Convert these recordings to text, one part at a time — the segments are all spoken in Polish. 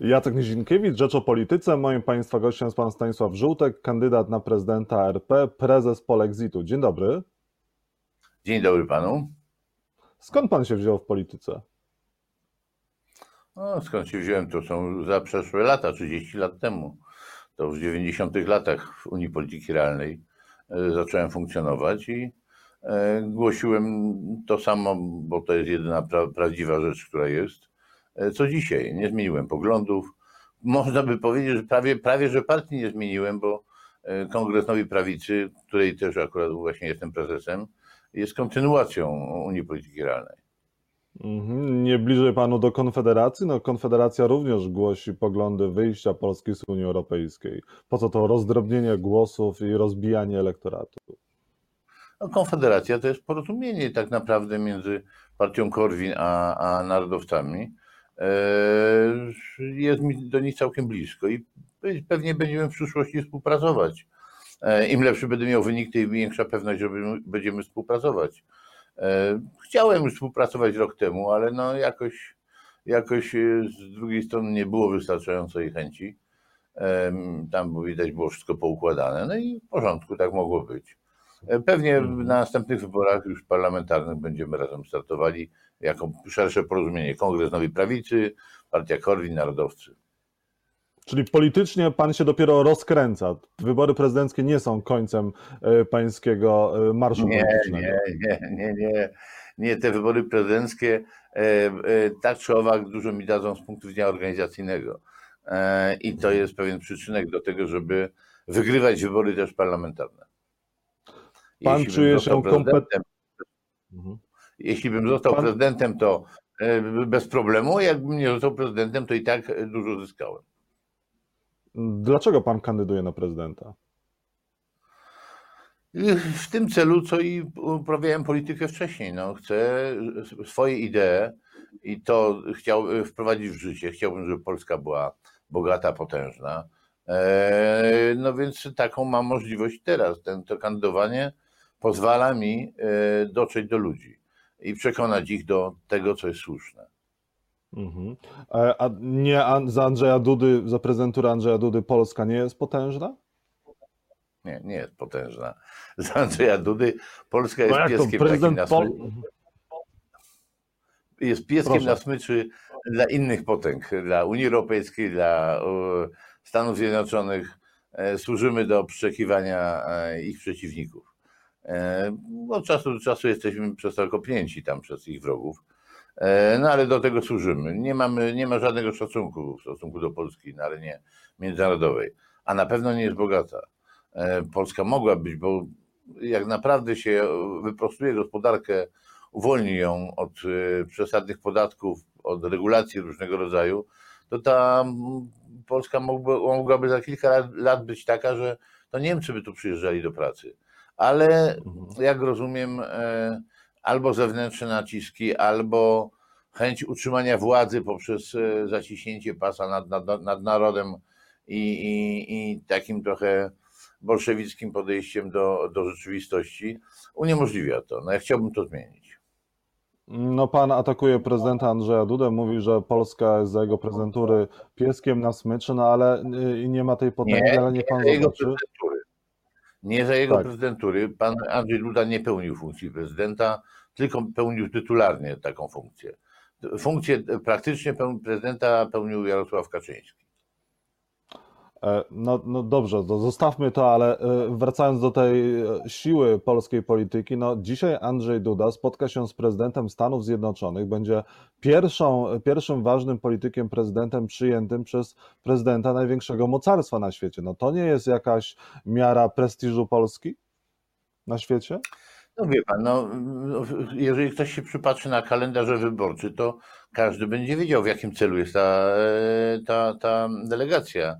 Jacek Nizinkiewicz, Rzecz o Polityce. Moim Państwa gościem jest Pan Stanisław Żółtek, kandydat na prezydenta RP, prezes Polexitu. Dzień dobry. Dzień dobry Panu. Skąd Pan się wziął w polityce? No, skąd się wziąłem? To są za przeszłe lata, 30 lat temu. To w 90 latach w Unii Polityki Realnej e, zacząłem funkcjonować i e, głosiłem to samo, bo to jest jedyna pra prawdziwa rzecz, która jest co dzisiaj. Nie zmieniłem poglądów. Można by powiedzieć, że prawie, prawie że partii nie zmieniłem, bo e, Kongres Nowej Prawicy, której też akurat właśnie jestem prezesem, jest kontynuacją Unii Polityki Realnej. Mhm. Nie bliżej panu do Konfederacji? No, Konfederacja również głosi poglądy wyjścia Polski z Unii Europejskiej. Po co to rozdrobnienie głosów i rozbijanie elektoratu? No, Konfederacja to jest porozumienie tak naprawdę między partią Korwin a, a narodowcami. E, jest mi do nich całkiem blisko i pewnie będziemy w przyszłości współpracować. E, Im lepszy będę miał wynik, tym większa pewność, że będziemy współpracować. E, chciałem już współpracować rok temu, ale no jakoś, jakoś z drugiej strony nie było wystarczającej chęci. Tam widać było wszystko poukładane. No i w porządku, tak mogło być. Pewnie na następnych wyborach już parlamentarnych będziemy razem startowali jako szersze porozumienie. Kongres Nowej Prawicy, Partia Korwin, Narodowcy. Czyli politycznie pan się dopiero rozkręca. Wybory prezydenckie nie są końcem e, pańskiego e, marszu nie, politycznego. Nie, nie, nie, nie. Nie, te wybory prezydenckie e, tak czy owak dużo mi dadzą z punktu widzenia organizacyjnego. I to jest pewien przyczynek do tego, żeby wygrywać wybory też parlamentarne. Pan Jeśli czuje się kompetentny. Mhm. Jeśli bym został Pan... prezydentem, to e, bez problemu. Jakbym nie został prezydentem, to i tak dużo zyskałem. Dlaczego pan kandyduje na prezydenta? W tym celu, co i uprawiałem politykę wcześniej. No, chcę swoje idee i to chciał wprowadzić w życie. Chciałbym, żeby Polska była bogata, potężna. E, no więc taką mam możliwość teraz. Ten, to kandydowanie pozwala mi e, dotrzeć do ludzi i przekonać ich do tego, co jest słuszne. Mhm. E, a nie za Andrzeja Dudy, za prezydenturę Andrzeja Dudy Polska nie jest potężna? Nie, nie jest potężna. Za Andrzeja Dudy Polska jest no pieskiem takim na Pol... Jest pieskiem Proszę. na smyczy dla innych potęg, dla Unii Europejskiej, dla Stanów Zjednoczonych. E, służymy do przeczekiwania e, ich przeciwników. E, od czasu do czasu jesteśmy przez to kopnięci tam przez ich wrogów. E, no ale do tego służymy. Nie, mamy, nie ma żadnego szacunku w stosunku do Polski na arenie międzynarodowej, a na pewno nie jest bogata. E, Polska mogła być, bo jak naprawdę się wyprostuje gospodarkę, uwolni ją od przesadnych podatków, od regulacji różnego rodzaju, to ta Polska mogłaby za kilka lat być taka, że to Niemcy by tu przyjeżdżali do pracy ale mhm. jak rozumiem, e, albo zewnętrzne naciski, albo chęć utrzymania władzy poprzez e, zaciśnięcie pasa nad, nad, nad narodem i, i, i, takim trochę bolszewickim podejściem do, do rzeczywistości uniemożliwia to. No ja chciałbym to zmienić. No pan atakuje prezydenta Andrzeja Dudę, mówi, że Polska jest za jego prezydentury pieskiem na smyczy, no ale y, nie ma tej potęgi, nie, ale nie pan zobaczy. Nie za jego tak. prezydentury. Pan Andrzej Duda nie pełnił funkcji prezydenta, tylko pełnił tytularnie taką funkcję. Funkcję praktycznie prezydenta pełnił Jarosław Kaczyński. E, no, no dobrze, to zostawmy to, ale e, wracając do tej e, siły polskiej polityki, no dzisiaj Andrzej Duda spotka się z prezydentem Stanów Zjednoczonych, będzie pierwszą, pierwszym ważnym politykiem, prezydentem przyjętym przez prezydenta największego mocarstwa na świecie. No to nie jest jakaś miara prestiżu Polski na świecie? No wie pan, no, jeżeli ktoś się przypatrzy na kalendarze wyborczy, to każdy będzie wiedział, w jakim celu jest ta, ta, ta delegacja.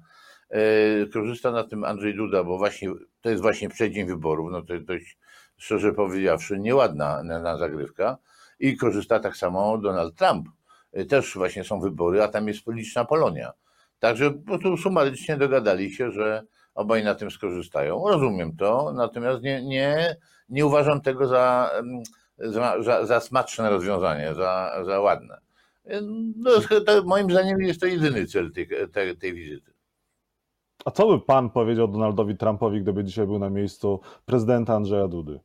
E, korzysta na tym Andrzej Duda, bo właśnie to jest właśnie przeddzień wyborów, no to jest dość, szczerze powiedziawszy, nieładna na, na zagrywka. I korzysta tak samo Donald Trump. E, też właśnie są wybory, a tam jest liczna Polonia. Także po prostu sumarycznie dogadali się, że obaj na tym skorzystają. Rozumiem to, natomiast nie, nie, nie uważam tego za, za, za, za smaczne rozwiązanie, za, za ładne. No, to, moim zdaniem jest to jedyny cel tej, tej, tej wizyty. A co by pan powiedział Donaldowi Trumpowi, gdyby dzisiaj był na miejscu prezydenta Andrzeja Dudy?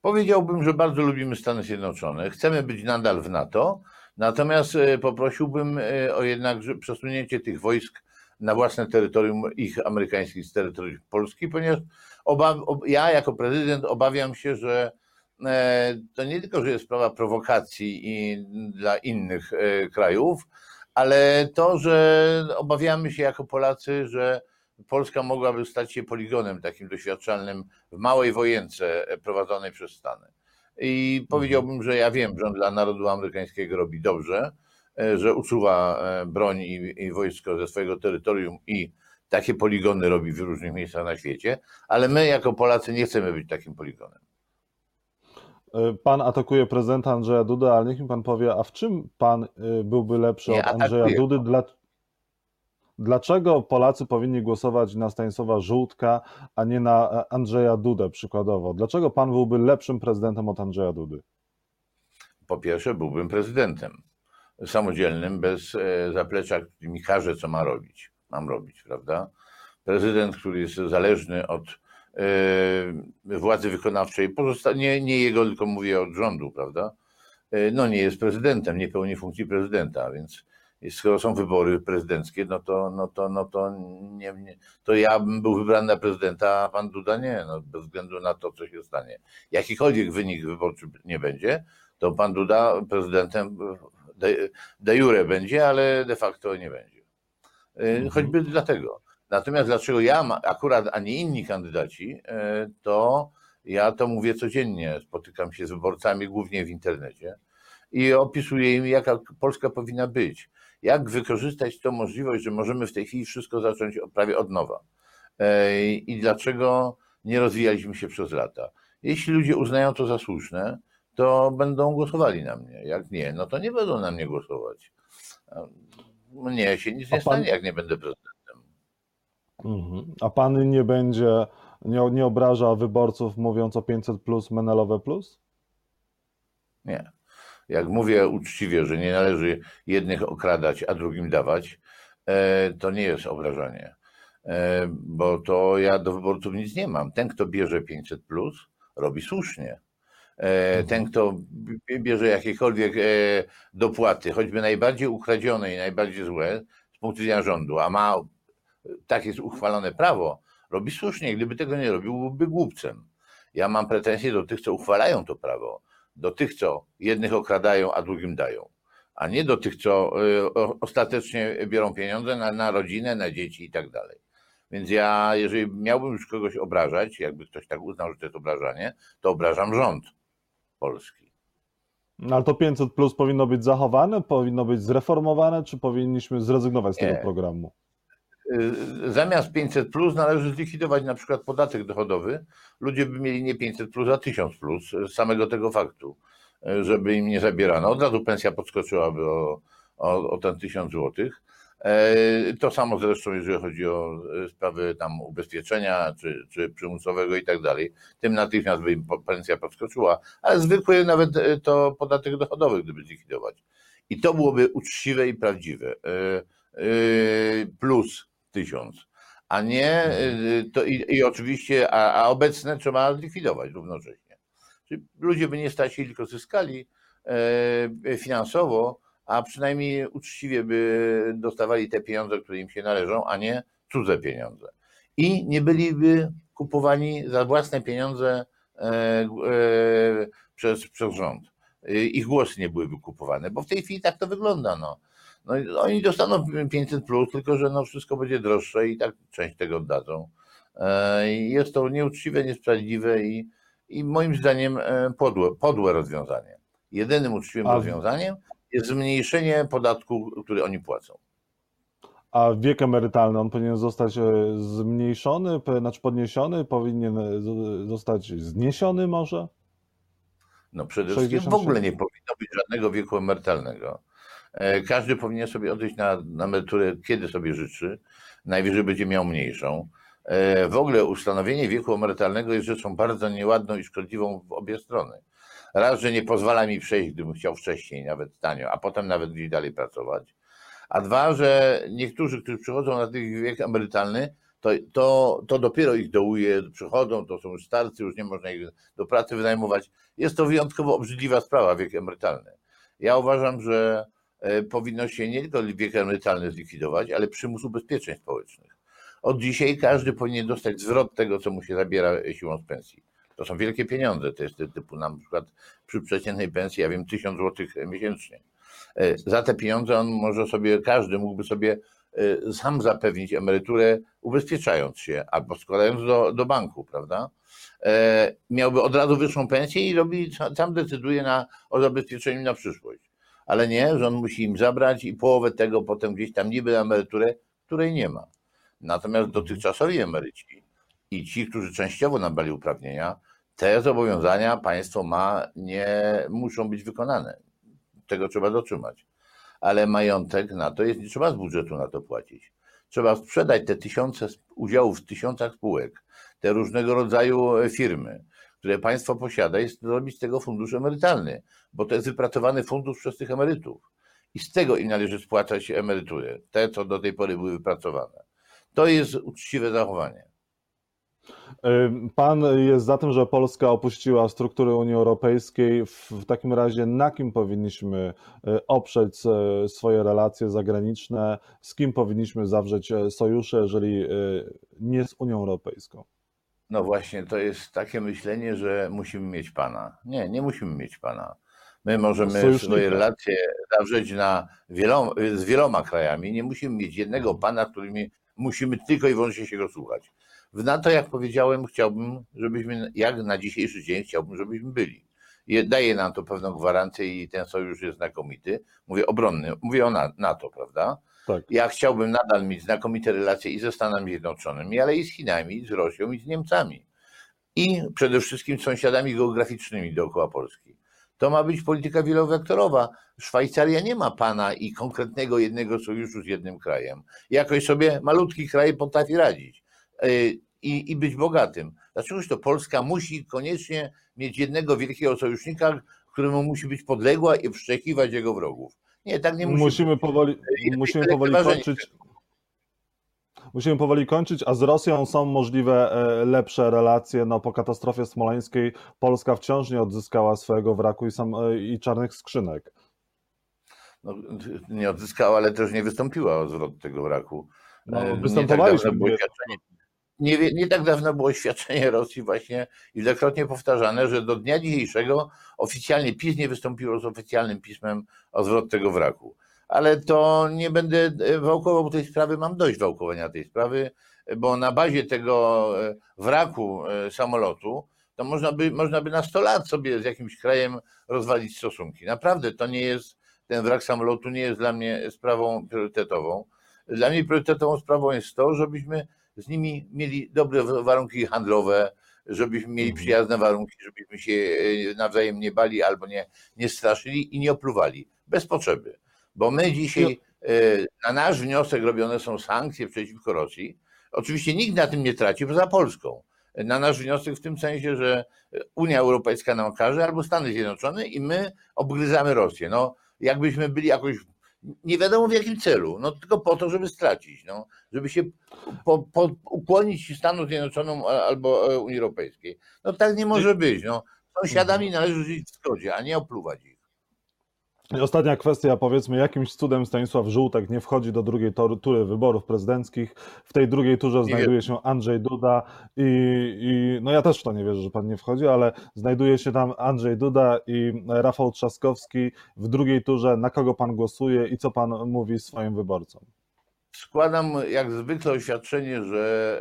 Powiedziałbym, że bardzo lubimy Stany Zjednoczone, chcemy być nadal w NATO, natomiast e, poprosiłbym e, o jednak przesunięcie tych wojsk na własne terytorium ich amerykańskich z terytorium Polski, ponieważ obaw, ja jako prezydent obawiam się, że e, to nie tylko, że jest sprawa prowokacji i dla innych krajów, ale to, że obawiamy się jako Polacy, że Polska mogłaby stać się poligonem takim doświadczalnym w małej wojence prowadzonej przez Stany. I powiedziałbym, że ja wiem, że on dla narodu amerykańskiego robi dobrze, e, że usuwa e, broń i, i wojsko ze swojego terytorium i takie poligony robi w różnych miejscach na świecie, ale my jako Polacy nie chcemy być takim poligonem. E, pan atakuje prezydenta Andrzeja Dudę, ale niech mi pan powie, a w czym pan byłby lepszy nie od Andrzeja Dudy? Dla, Dlaczego Polacy powinni głosować na Stanisława Żółtka, a nie na e, Andrzeja Dudę przykładowo? Dlaczego pan byłby lepszym prezydentem od Andrzeja Dudy? Po pierwsze, byłbym prezydentem samodzielnym, bez e, zaplecza, który mi każe, co ma robić. Mam robić, prawda? Prezydent, który jest zależny od e, władzy wykonawczej, nie, nie jego, tylko mówię od rządu, prawda? No nie jest prezydentem, nie pełni funkcji prezydenta, więc skoro są wybory prezydenckie, no to, no to, no to, nie, nie, to ja bym był wybrany na prezydenta, a pan Duda nie, no, bez względu na to, co się stanie. Jakikolwiek wynik wyborczy nie będzie, to pan Duda prezydentem de, de jure będzie, ale de facto nie będzie. Y, mhm. Choćby dlatego. Natomiast dlaczego ja akurat, a nie inni kandydaci, y, to ja to mówię codziennie. Spotykam się z wyborcami głównie w internecie i opisuję im, jaka Polska powinna być jak wykorzystać tą możliwość, że możemy w tej chwili wszystko zacząć prawie od nowa. E, I dlaczego nie rozwijaliśmy się przez lata. Jeśli ludzie uznają to za słuszne, to będą głosowali na mnie. Jak nie, no to nie będą na mnie głosować. Mnie się nic nie stanie, jak nie będę prezydentem. Mhm. A pan nie będzie, nie, nie obraża wyborców mówiąc o 500 plus, Menelowe plus? Nie jak mówię uczciwie, że nie należy jednych okradać, a drugim dawać, e, to nie jest obrażanie. E, bo to ja do wyborców nic nie mam. Ten, kto bierze 500, plus, robi słusznie. E, mhm. Ten, kto bierze jakiekolwiek dopłaty, choćby najbardziej ukradzione i najbardziej złe z punktu widzenia rządu, a ma tak jest uchwalone prawo, robi słusznie. Gdyby tego nie robił, byłby głupcem. Ja mam pretensje do tych, co uchwalają to prawo do tych, co jednych okradają, a drugim dają, a nie do tych, co y, ostatecznie biorą pieniądze na, na rodzinę, na dzieci i tak dalej. Więc ja, jeżeli miałbym już kogoś obrażać, jakby ktoś tak uznał, że to jest obrażanie, to obrażam rząd polski. No, ale to 500 plus powinno być zachowane, powinno być zreformowane, czy powinniśmy zrezygnować z nie. tego programu? Y, zamiast 500 plus należy zlikwidować na przykład podatek dochodowy. Ludzie by mieli nie 500 plus, a 1000 plus z samego tego faktu, y, żeby im nie zabierano. Od razu pensja podskoczyłaby o, o, o ten 1000 złotych. To samo zresztą, jeżeli chodzi o y, sprawy tam ubezpieczenia czy, czy przymusowego i tak dalej. Tym natychmiast by im pensja podskoczyła, ale zwykły nawet to podatek dochodowy, gdyby zlikwidować. I to byłoby uczciwe i prawdziwe. Plus tysiąc, a nie y, to i, i oczywiście, a, a, obecne trzeba zlikwidować równocześnie. Czyli ludzie by nie stracili, tylko zyskali e, finansowo, a przynajmniej uczciwie by dostawali te pieniądze, które im się należą, a nie cudze pieniądze. I nie byliby kupowani za własne pieniądze e, e, przez, przez rząd. Ich głosy nie byłyby kupowane, bo w tej chwili tak to wygląda. No. No oni dostaną 500 plus, tylko że no wszystko będzie droższe i tak część tego oddadzą. E, jest to nieuczciwe, niesprawiedliwe i, i moim zdaniem e, podłe, podłe rozwiązanie. Jedynym uczciwym A... rozwiązaniem jest zmniejszenie podatku, który oni płacą. A wiek emerytalny, on powinien zostać e, zmniejszony, znaczy podniesiony, powinien zostać zniesiony może? No przede wszystkim w ogóle nie powinno być żadnego wieku emerytalnego. E, każdy powinien sobie odejść na, na emeryturę, kiedy sobie życzy. Najwyżej będzie miał mniejszą. E, w ogóle ustanowienie wieku emerytalnego jest rzeczą bardzo nieładną i szkodliwą w obie strony. Raz, że nie pozwala mi przejść, gdybym chciał wcześniej, nawet tanio, a potem nawet gdzieś dalej pracować. A dwa, że niektórzy, którzy przychodzą na ten wiek emerytalny, to, to, to dopiero ich dołuje, przychodzą, to są już starcy, już nie można ich do pracy wynajmować. Jest to wyjątkowo obrzydliwa sprawa, wiek emerytalny. Ja uważam, że powinno się nie tylko wiek emerytalny zlikwidować, ale przymus ubezpieczeń społecznych. Od dzisiaj każdy powinien dostać zwrot tego, co mu się zabiera siłą z pensji. To są wielkie pieniądze, to jest typu na przykład przy przeciętnej pensji, ja wiem, 1000 zł miesięcznie. E, za te pieniądze on może sobie, każdy mógłby sobie e, sam zapewnić emeryturę, ubezpieczając się albo składając do, do banku, prawda? E, miałby od razu wyższą pensję i robi, sam decyduje na, o zabezpieczeniu na przyszłość. Ale nie, on musi im zabrać i połowę tego potem gdzieś tam niby na emeryturę, której nie ma. Natomiast dotychczasowi emeryci i ci, którzy częściowo nabrali uprawnienia, te zobowiązania państwo ma, nie muszą być wykonane. Tego trzeba dotrzymać. Ale majątek na to jest, nie trzeba z budżetu na to płacić. Trzeba sprzedać te tysiące udziałów w tysiącach spółek, te różnego rodzaju firmy, które państwo posiada i zrobić z tego fundusz emerytalny, bo to jest wypracowany fundusz przez tych emerytów. I z tego im należy spłacać emerytury, te, co do tej pory były wypracowane. To jest uczciwe zachowanie. Pan jest za tym, że Polska opuściła struktury Unii Europejskiej. W takim razie na kim powinniśmy e, oprzeć e, swoje relacje zagraniczne? Z kim powinniśmy zawrzeć e, sojusze, jeżeli nie z Unią Europejską? No właśnie, to jest takie myślenie, że musimy mieć Pana. Nie, nie musimy mieć Pana. My możemy swoje relacje zawrzeć na wieloma, z wieloma krajami. Nie musimy mieć jednego Pana, którymi musimy tylko i wyłącznie się go słuchać. W NATO, jak powiedziałem, chciałbym, żebyśmy, jak na dzisiejszy dzień, chciałbym, żebyśmy byli. Daje nam to pewną gwarancję i ten sojusz jest znakomity. Mówię obronny, mówię o NATO, prawda? Tak. Ja chciałbym nadal mieć znakomite relacje i ze Stanami Zjednoczonymi, ale i z Chinami, i z Rosją, i z Niemcami. I przede wszystkim z sąsiadami geograficznymi dookoła Polski. To ma być polityka wielowektorowa. Szwajcaria nie ma pana i konkretnego jednego sojuszu z jednym krajem. Jakoś sobie malutki kraj potrafi radzić. Y, i, i być bogatym. Dlaczegoż to Polska musi koniecznie mieć jednego wielkiego sojusznika, któremu musi być podległa i wszczekiwać jego wrogów? Nie, tak nie musi musimy powoli, musimy powoli kończyć. Musimy powoli kończyć, a z Rosją są możliwe e, lepsze relacje. No, po katastrofie smoleńskiej Polska wciąż nie odzyskała swojego wraku i, sam, e, i czarnych skrzynek. No, nie odzyskała, ale też nie wystąpiła o zwrot tego wraku. No, e, występowaliśmy. Nie tak nie, nie tak dawno było oświadczenie Rosji właśnie wielokrotnie powtarzane, że do dnia dzisiejszego oficjalnie PiS nie wystąpiło z oficjalnym pismem o zwrot tego wraku. Ale to nie będę wałkował tej sprawy, mam dość wałkowania tej sprawy, bo na bazie tego e, wraku e, samolotu to można by, można by na 100 lat sobie z jakimś krajem rozwalić stosunki. Naprawdę to nie jest, ten wrak samolotu nie jest dla mnie sprawą priorytetową. Dla mnie priorytetową sprawą jest to, żebyśmy z nimi mieli dobre warunki handlowe, żebyśmy mieli mhm. przyjazne warunki, żebyśmy się e, nawzajem nie bali albo nie, nie straszyli i nie opluwali. Bez potrzeby. Bo my dzisiaj, e, na nasz wniosek robione są sankcje przeciwko Rosji. Oczywiście nikt na tym nie traci poza Polską. Na nasz wniosek w tym sensie, że Unia Europejska nam każe albo Stany Zjednoczone i my obgryzamy Rosję. No, jakbyśmy byli jakoś nie wiadomo w jakim celu, no tylko po to, żeby stracić, no, żeby się po, po, ukłonić Stanom Zjednoczonym albo e, Unii Europejskiej. No tak nie może być. No. Sąsiadami należy żyć w zgodzie, a nie opluwać ich. I ostatnia kwestia, powiedzmy, jakimś cudem Stanisław Żółtek nie wchodzi do drugiej tury wyborów prezydenckich. W tej drugiej turze znajduje się Andrzej Duda i, i, no ja też w to nie wierzę, że pan nie wchodzi, ale znajduje się tam Andrzej Duda i Rafał Trzaskowski. W drugiej turze na kogo pan głosuje i co pan mówi swoim wyborcom? Składam jak zwykle oświadczenie, że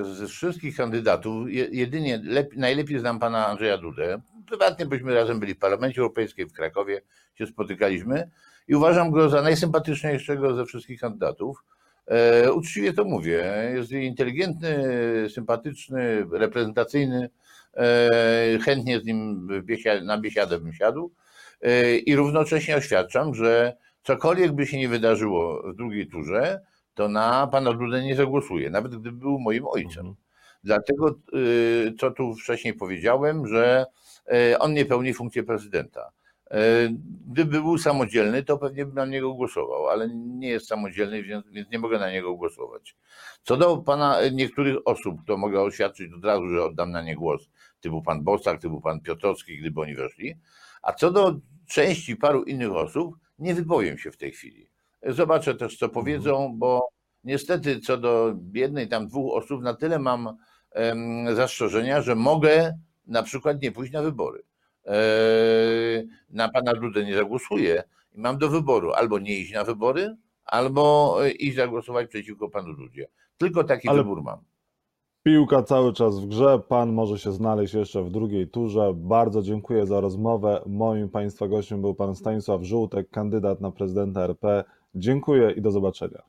e, z wszystkich kandydatów jedynie najlepiej znam pana Andrzeja Dudę. Prywatnie byśmy razem byli w Parlamencie Europejskim w Krakowie, się spotykaliśmy i uważam go za najsympatyczniejszego ze wszystkich kandydatów. E, uczciwie to mówię. Jest inteligentny, sympatyczny, reprezentacyjny. E, chętnie z nim na biesiadę bym siadł. I równocześnie oświadczam, że cokolwiek by się nie wydarzyło w drugiej turze, to na pana Dudę nie zagłosuję, nawet gdyby był moim ojcem. Mhm. Dlatego, y, co tu wcześniej powiedziałem, że E, on nie pełni funkcji prezydenta. E, gdyby był samodzielny, to pewnie bym na niego głosował, ale nie jest samodzielny, więc, nie mogę na niego głosować. Co do pana niektórych osób, to mogę oświadczyć od razu, że oddam na nie głos, typu pan Bosak, typu pan Piotrowski, gdyby oni weszli. A co do części paru innych osób, nie wypowiem się w tej chwili. Zobaczę też, co powiedzą, bo niestety co do jednej tam dwóch osób, na tyle mam zastrzeżenia, że mogę na przykład nie pójść na wybory. E, na pana Dudę nie zagłosuję i mam do wyboru albo nie iść na wybory, albo e, iść zagłosować przeciwko panu Dudzie. Tylko taki Ale- wybór mam. Piłka cały czas w grze. Pan może się znaleźć jeszcze w drugiej turze. Bardzo dziękuję za rozmowę. Moim Państwa gościem był pan Stanisław Żółtek, kandydat na prezydenta RP. Dziękuję i do zobaczenia.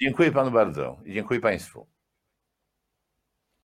Dziękuję panu bardzo i dziękuję państwu.